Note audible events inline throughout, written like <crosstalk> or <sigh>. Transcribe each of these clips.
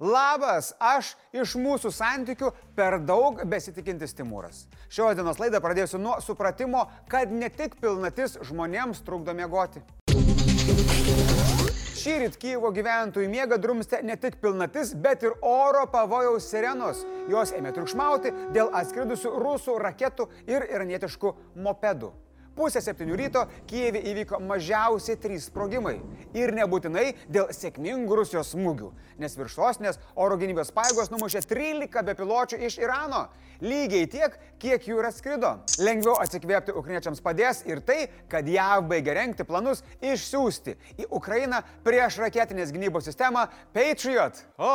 Labas, aš iš mūsų santykių per daug besitikintis Timūras. Šios dienos laidą pradėsiu nuo supratimo, kad ne tik pilnatis žmonėms trukdo miegoti. Šį rytą Kyivo gyventojų miega drumstė ne tik pilnatis, bet ir oro pavojaus sirenos. Jos ėmė triukšmauti dėl atskridusių rusų raketų ir iranietiškų mopedų. Pusę septynių ryto Kijeve įvyko mažiausiai trys sprogimai. Ir nebūtinai dėl sėkmingų Rusijos smūgių, nes virš sostinės oro gynybos paėgos numušė 13 bepiločių iš Irano. Lygiai tiek, kiek jų ir atskrido. Lengviau atsikvėpti ukrainiečiams padės ir tai, kad JAV baigia renkti planus išsiųsti į Ukrainą prieš raketinės gynybos sistemą Patriot. O,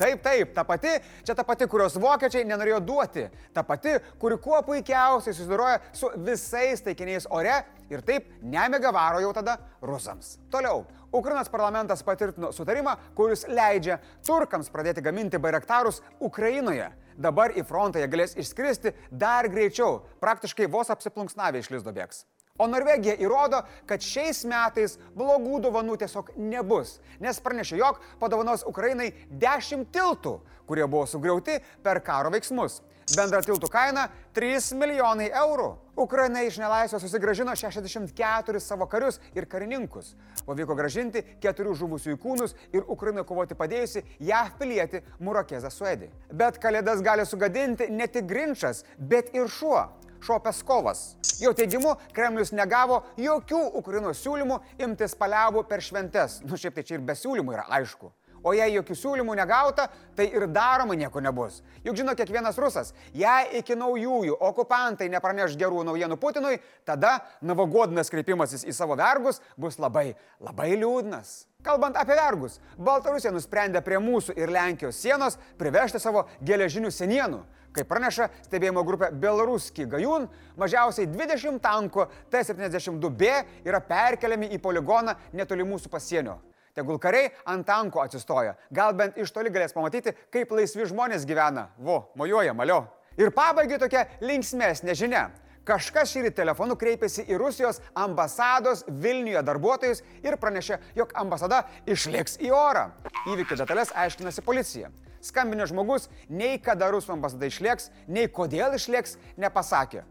taip, taip, ta pati, čia ta pati, kurios vokiečiai nenorėjo duoti. Ta pati, kuri kuo puikiausiai susiduroja su visais taikiniais ore ir taip nemiga varo jau tada rusams. Toliau. Ukrainos parlamentas patvirtino sutarimą, kuris leidžia turkams pradėti gaminti bairaktarus Ukrainoje. Dabar į frontą jie galės išskristi dar greičiau, praktiškai vos apsiplunksnavę iš lizdo bėgs. O Norvegija įrodo, kad šiais metais blogų dovanų tiesiog nebus, nes pranešė, jog padovanos Ukrainai 10 tiltų, kurie buvo sugriauti per karo veiksmus. Bendra tiltų kaina - 3 milijonai eurų. Ukraina iš nelaisvės susigražino 64 savo karius ir karininkus. Pavyko gražinti keturių žuvusių kūnus ir Ukrainai kovoti padėjusi JAV pilietį Murakezą Suedį. Bet kalėdas gali sugadinti ne tik Grinčas, bet ir šuo. Šuo Peskovas. Jo teigimu, Kremlius negavo jokių Ukrainos siūlymų imtis paliaubų per šventes. Nu šiaip tai čia ir be siūlymų yra aišku. O jei jokių siūlymų negauta, tai ir daroma nieko nebus. Juk žino kiekvienas rusas, jei iki naujųjų okupantai nepraneš gerų naujienų Putinui, tada navagodnas kreipimasis į savo vergus bus labai, labai liūdnas. Kalbant apie vergus, Baltarusija nusprendė prie mūsų ir Lenkijos sienos privežti savo geležinių senienų. Kaip praneša stebėjimo grupė Belaruski Gajun, mažiausiai 20 tankų T-72B yra perkeliami į poligoną netoli mūsų pasienio. Tegul kariai ant tanko atsistoja. Gal bent iš toli galės pamatyti, kaip laisvi žmonės gyvena. Vo, mojuoja, malio. Ir pabaigai tokia linksmėsnė žinia. Kažkas šį telefonu kreipėsi į Rusijos ambasados Vilniuje darbuotojus ir pranešė, jog ambasada išliks į orą. Įvykių detalės aiškinasi policija. Skambinio žmogus nei kada Rusų ambasada išlieks, nei kodėl išlieks, nepasakė.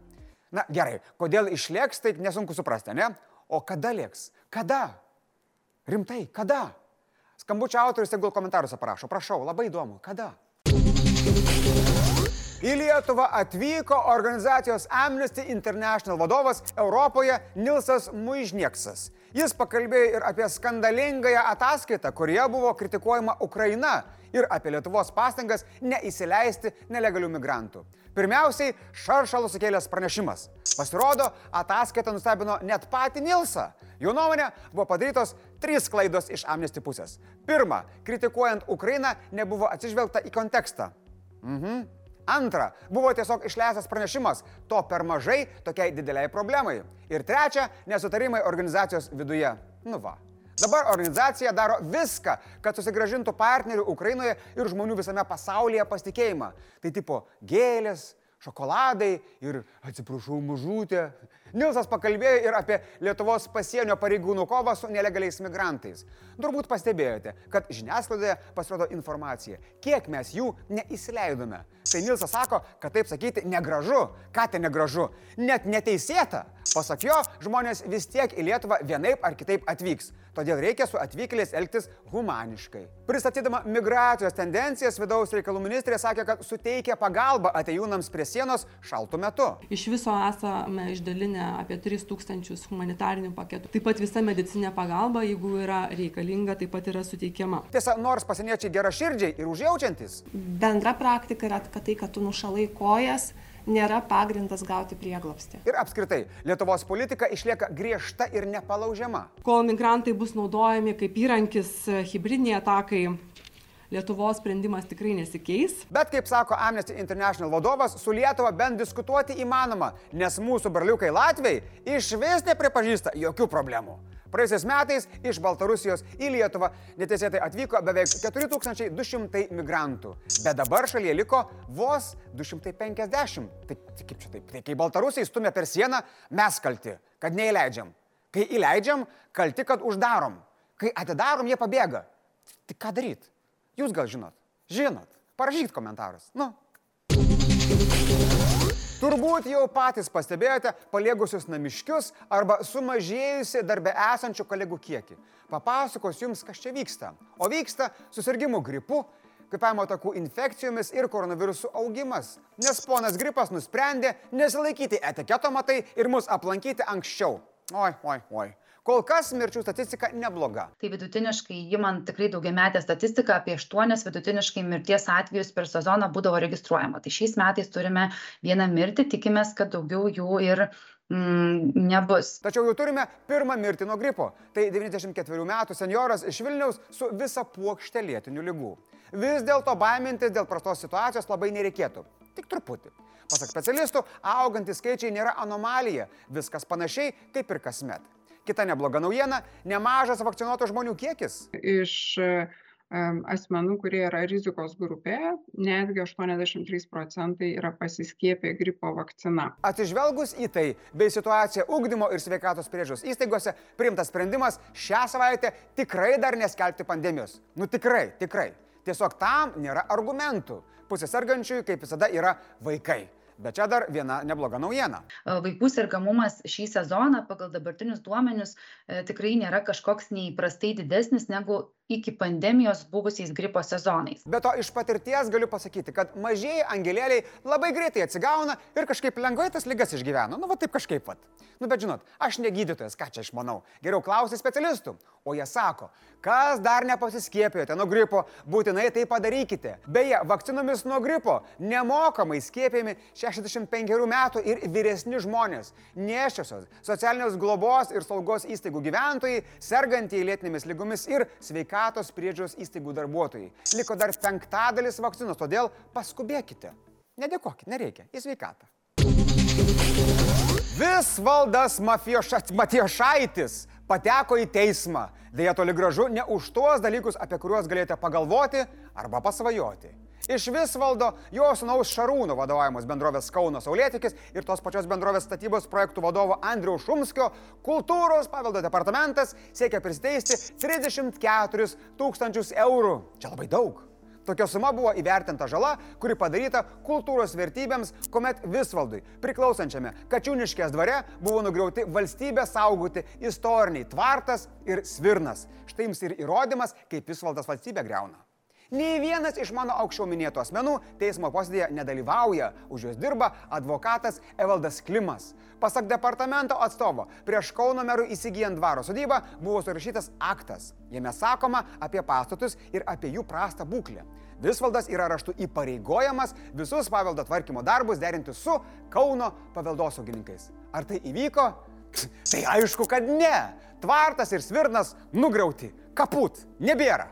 Na gerai, kodėl išlieks, tai nesunku suprasti, ne? O kada lieks? Kada? Rimtai, kada? Skambučio autorius tegul komentaruose parašo, prašau, labai įdomu, kada? Į Lietuvą atvyko organizacijos Amnesty International vadovas Europoje Nilsas Muižnieksas. Jis pakalbėjo ir apie skandalingąją ataskaitą, kurioje buvo kritikuojama Ukraina ir apie Lietuvos pastangas neįsileisti nelegalių migrantų. Pirmiausiai, šaršalų sukėlęs pranešimas. Pasirodo, ataskaita nustebino net patį Nilsą. Jo nuomonė buvo padarytos trys klaidos iš Amnesty pusės. Pirma, kritikuojant Ukrainą nebuvo atsižvelgta į kontekstą. Mhm. Antra, buvo tiesiog išleistas pranešimas, to per mažai tokiai dideliai problemai. Ir trečia, nesutarimai organizacijos viduje. Nu va. Dabar organizacija daro viską, kad susigražintų partnerių Ukrainoje ir žmonių visame pasaulyje pasitikėjimą. Tai tipo gėlės, šokoladai ir, atsiprašau, mažutė. Nilsas pakalbėjo ir apie Lietuvos pasienio pareigūnų kovą su nelegaliais migrantais. Turbūt pastebėjote, kad žiniasklaidoje pasirodo informacija, kiek mes jų neįsileidome. Tai Nilsas sako, kad taip sakyti negražu. Ką tai negražu? Net neteisėta. Pasak jo, žmonės vis tiek į Lietuvą vienaip ar kitaip atvyks. Todėl reikia su atvykėliais elgtis humaniškai. Pristatydama migracijos tendencijas, vidaus reikalų ministrė sakė, kad suteikia pagalbą atejūnams prie sienos šaltų metu. Iš viso esame išdalinę apie 3000 humanitarinių paketų. Taip pat visa medicinė pagalba, jeigu yra reikalinga, taip pat yra suteikiama. Tiesa, nors pasieniečiai gera širdžiai ir užjaučiantis. Bendra praktika yra, kad tai, kad tu nušalai kojas, nėra pagrindas gauti prieglopstį. Ir apskritai, Lietuvos politika išlieka griežta ir nepalaužiama. Kol migrantai bus naudojami kaip įrankis hybridiniai atakai, Lietuvos sprendimas tikrai nesikeis. Bet kaip sako Amnesty International vadovas, su Lietuva bent diskutuoti įmanoma, nes mūsų braliukai Latvijai iš vis nepripažįsta jokių problemų. Praėjusiais metais iš Baltarusijos į Lietuvą neteisėtai atvyko beveik 4200 migrantų, bet dabar šalyje liko vos 250. Tai, tai kaip čia taip? Tai kai Baltarusiai stumia per sieną, mes kalti, kad neįleidžiam. Kai įleidžiam, kalti, kad uždarom. Kai atidarom, jie pabėga. Tai ką daryti? Jūs gal žinot? Žinot. Parašykit komentarus. Nu. Turbūt jau patys pastebėjote paliegusius namiškius arba sumažėjusi darbe esančių kolegų kiekį. Papasakos jums, kas čia vyksta. O vyksta susirgymų gripu, kvepavimo takų infekcijomis ir koronavirusų augimas. Nes ponas gripas nusprendė nesilaikyti etiketo matai ir mus aplankyti anksčiau. Oi, oi, oi. Kol kas mirčių statistika nebloga. Tai vidutiniškai, įmant tikrai daugiametę statistiką, apie 8 vidutiniškai mirties atvejus per sezoną būdavo registruojama. Tai šiais metais turime vieną mirtį, tikimės, kad daugiau jų ir mm, nebus. Tačiau jau turime pirmą mirtį nuo gripo. Tai 94 metų senjoras iš Vilniaus su visa puokšte lėtinių lygų. Vis dėlto baimintis dėl prastos situacijos labai nereikėtų. Tik truputį. Pasak specialistų, augantys skaičiai nėra anomalija, viskas panašiai kaip ir kasmet. Kita nebloga naujiena - nemažas vakcinuotų žmonių kiekis. Iš asmenų, kurie yra rizikos grupėje, netgi 83 procentai yra pasiskiepę gripo vakcina. Atsižvelgus į tai, bei situaciją ugdymo ir sveikatos priežiūros įstaigose, priimtas sprendimas šią savaitę tikrai dar neskelbti pandemijos. Nu tikrai, tikrai. Tiesiog tam nėra argumentų. Pusė sergančiųjų, kaip visada, yra vaikai. Bet čia dar viena nebloga naujiena. Vaikų sergamumas šį sezoną pagal dabartinius duomenius e, tikrai nėra kažkoks neįprastai didesnis negu iki pandemijos buvusiais gripo sezonais. Be to iš patirties galiu pasakyti, kad mažieji angelėliai labai greitai atsigauna ir kažkaip lengvai tas lygas išgyvena. Nu, va taip kažkaip pat. Nu, bet žinot, aš ne gydytojas, ką čia išmanau. Geriau klausti specialistų. O jie sako, kas dar nepasiskiepijote nuo gripo, būtinai tai padarykite. Beje, vakcinomis nuo gripo nemokamai skiepėjami 65 metų ir vyresni žmonės, neščiosios, socialinės globos ir saugos įstaigų gyventojai, sergantieji lėtinėmis lygomis ir sveikatos priežiūros įstaigų darbuotojai. Liko dar penktadalis vakcinos, todėl paskubėkite. Nedėkokit, nereikia, į sveikatą. Visvaldas Matijošaitis pateko į teismą. Deja, toli gražu ne už tuos dalykus, apie kuriuos galėjote pagalvoti arba pasvajoti. Iš Visvaldo, jo sunaus Šarūno vadovavimas bendrovės Kauno Saulėtikis ir tos pačios bendrovės statybos projektų vadovo Andriaus Šumskio kultūros paveldo departamentas siekia pristeisti 34 tūkstančius eurų. Čia labai daug. Tokia suma buvo įvertinta žala, kuri padaryta kultūros vertybėms, kuomet Visvaldui, priklausančiame Kačiūniškės dvare, buvo nugriauti valstybę saugoti istoriniai tvartas ir svirnas. Štai jums ir įrodymas, kaip Visvaldas valstybę greuna. Nei vienas iš mano aukščiau minėtų asmenų teismo posėdėje nedalyvauja, už juos dirba advokatas Evaldas Klimas. Pasak departamento atstovo, prieš Kauno merų įsigijant dvaro sodybą buvo surašytas aktas. Jame sakoma apie pastatus ir apie jų prastą būklę. Visvaldas yra raštu įpareigojamas visus paveldo tvarkymo darbus derinti su Kauno paveldosaugininkais. Ar tai įvyko? <sniffs> Tai aišku, kad ne. Tvartas ir svirnas nugriauti. Kaput. Nebėra.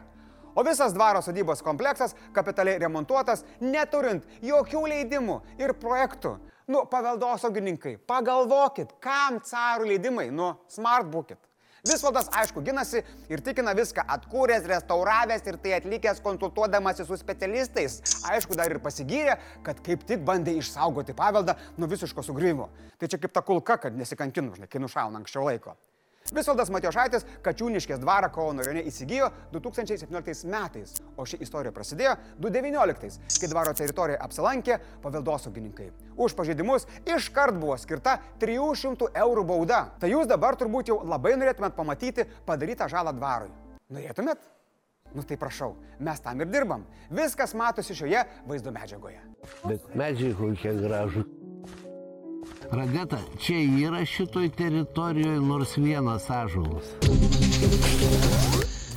O visas dvaro sodybos kompleksas kapitaliai remontuotas, neturint jokių leidimų ir projektų. Nu, paveldosaugininkai, pagalvokit, kam carų leidimai, nu, smart būkit. Visvaldas, aišku, ginasi ir tikina viską atkūręs, restauravęs ir tai atlikęs konsultuodamasi su specialistais. Aišku, dar ir pasigyrė, kad kaip tik bandė išsaugoti paveldą nuo visiško sugryvimo. Tai čia kaip ta kulka, kad nesikankinu, žinai, kai nušauna anksčiau laiko. Visvaldas Matiošaitis Kačiūniškės dvarą Kauno rajone įsigijo 2017 metais, o ši istorija prasidėjo 2019, kai dvaro teritorijoje apsilankė paveldosaugininkai. Už pažeidimus iškart buvo skirta 300 eurų bauda. Tai jūs dabar turbūt jau labai norėtumėt pamatyti padarytą žalą dvarui. Norėtumėt? Nu tai prašau, mes tam ir dirbam. Viskas matosi šioje vaizdo medžiagoje. Bet medžiai kokie gražų. Radeta, čia yra šitoj teritorijoje nors vienas ažulas.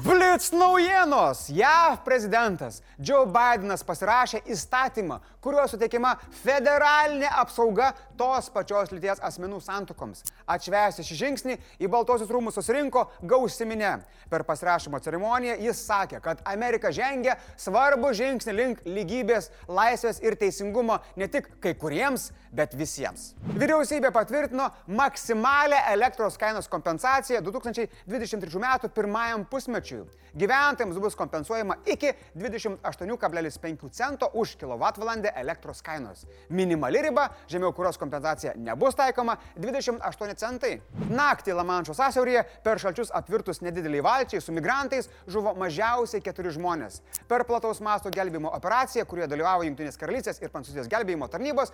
Blitz naujienos! JAV prezidentas Joe Bidenas pasirašė įstatymą, kuriuo suteikiama federalinė apsauga tos pačios lyties asmenų santukoms. Atšvęsti šį žingsnį į Baltosius rūmus susirinko gausiminė. Per pasirašymo ceremoniją jis sakė, kad Amerika žengia svarbu žingsnį link lygybės, laisvės ir teisingumo ne tik kai kuriems, bet visiems. Vyriausybė patvirtino maksimalę elektros kainos kompensaciją 2023 m. pirmajam pusmečiui. Gyventojams bus kompensuojama iki 28,5 cento už kWh elektros kainos. Minimali riba, žemiau kurios kompensacija nebus taikoma - 28 centai. Naktį Lamanšo sąsiaurėje per šalčius apvirtus nedideliai valčiai su migrantais žuvo mažiausiai keturi žmonės. Per plataus masto gelbėjimo operaciją, kurioje dalyvavo Junktinės karalystės ir Prancūzijos gelbėjimo tarnybos,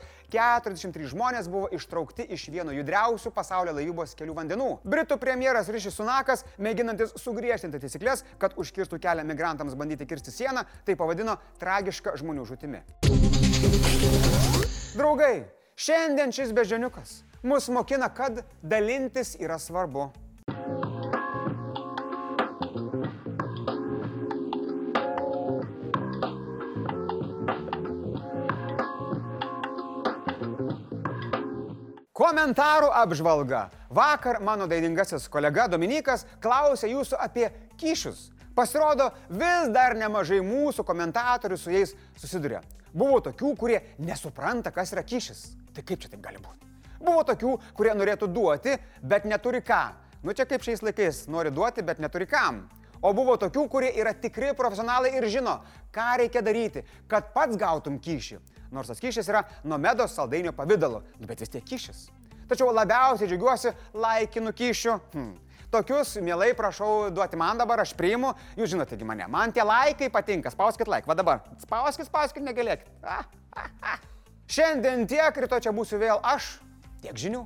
43 žmonės buvo ištraukti iš vieno judriausių pasaulio laivybos kelių vandenų. Britų premjeras Rišis Sunakas, mėginantis sugriežtinti taisyklės, kad užkirstų kelią migrantams bandyti kirsti sieną, tai pavadino tragišką žmonių žūtimi. Draugai, šiandien šis beženiukas mus mokina, kad dalintis yra svarbu. Komentarų apžvalga. Vakar mano dainingasis kolega Dominikas klausė jūsų apie kyšius. Pasirodo, vis dar nemažai mūsų komentatorių su jais susiduria. Buvo tokių, kurie nesupranta, kas yra kyšis. Tai kaip čia taip gali būti? Buvo tokių, kurie norėtų duoti, bet neturi ką. Nu čia kaip šiais laikais, nori duoti, bet neturi kam. O buvo tokių, kurie yra tikri profesionalai ir žino, ką reikia daryti, kad pats gautum kyšį. Nors tas kyšis yra nomedos saldainio pavydalu, nu, bet vis tiek kyšis. Tačiau labiausiai džiaugiuosi laikinų kyšių. Hmm. Tokius, mielai, prašau duoti man dabar, aš priimu. Jūs žinote, mane. Man tie laikai patinka. Spauskit laik. Va dabar. Spauskit, spauskit, negalėkit. Ah, ah, ah. Šiandien tiek, rytoj čia būsiu vėl aš. Tiek žinių.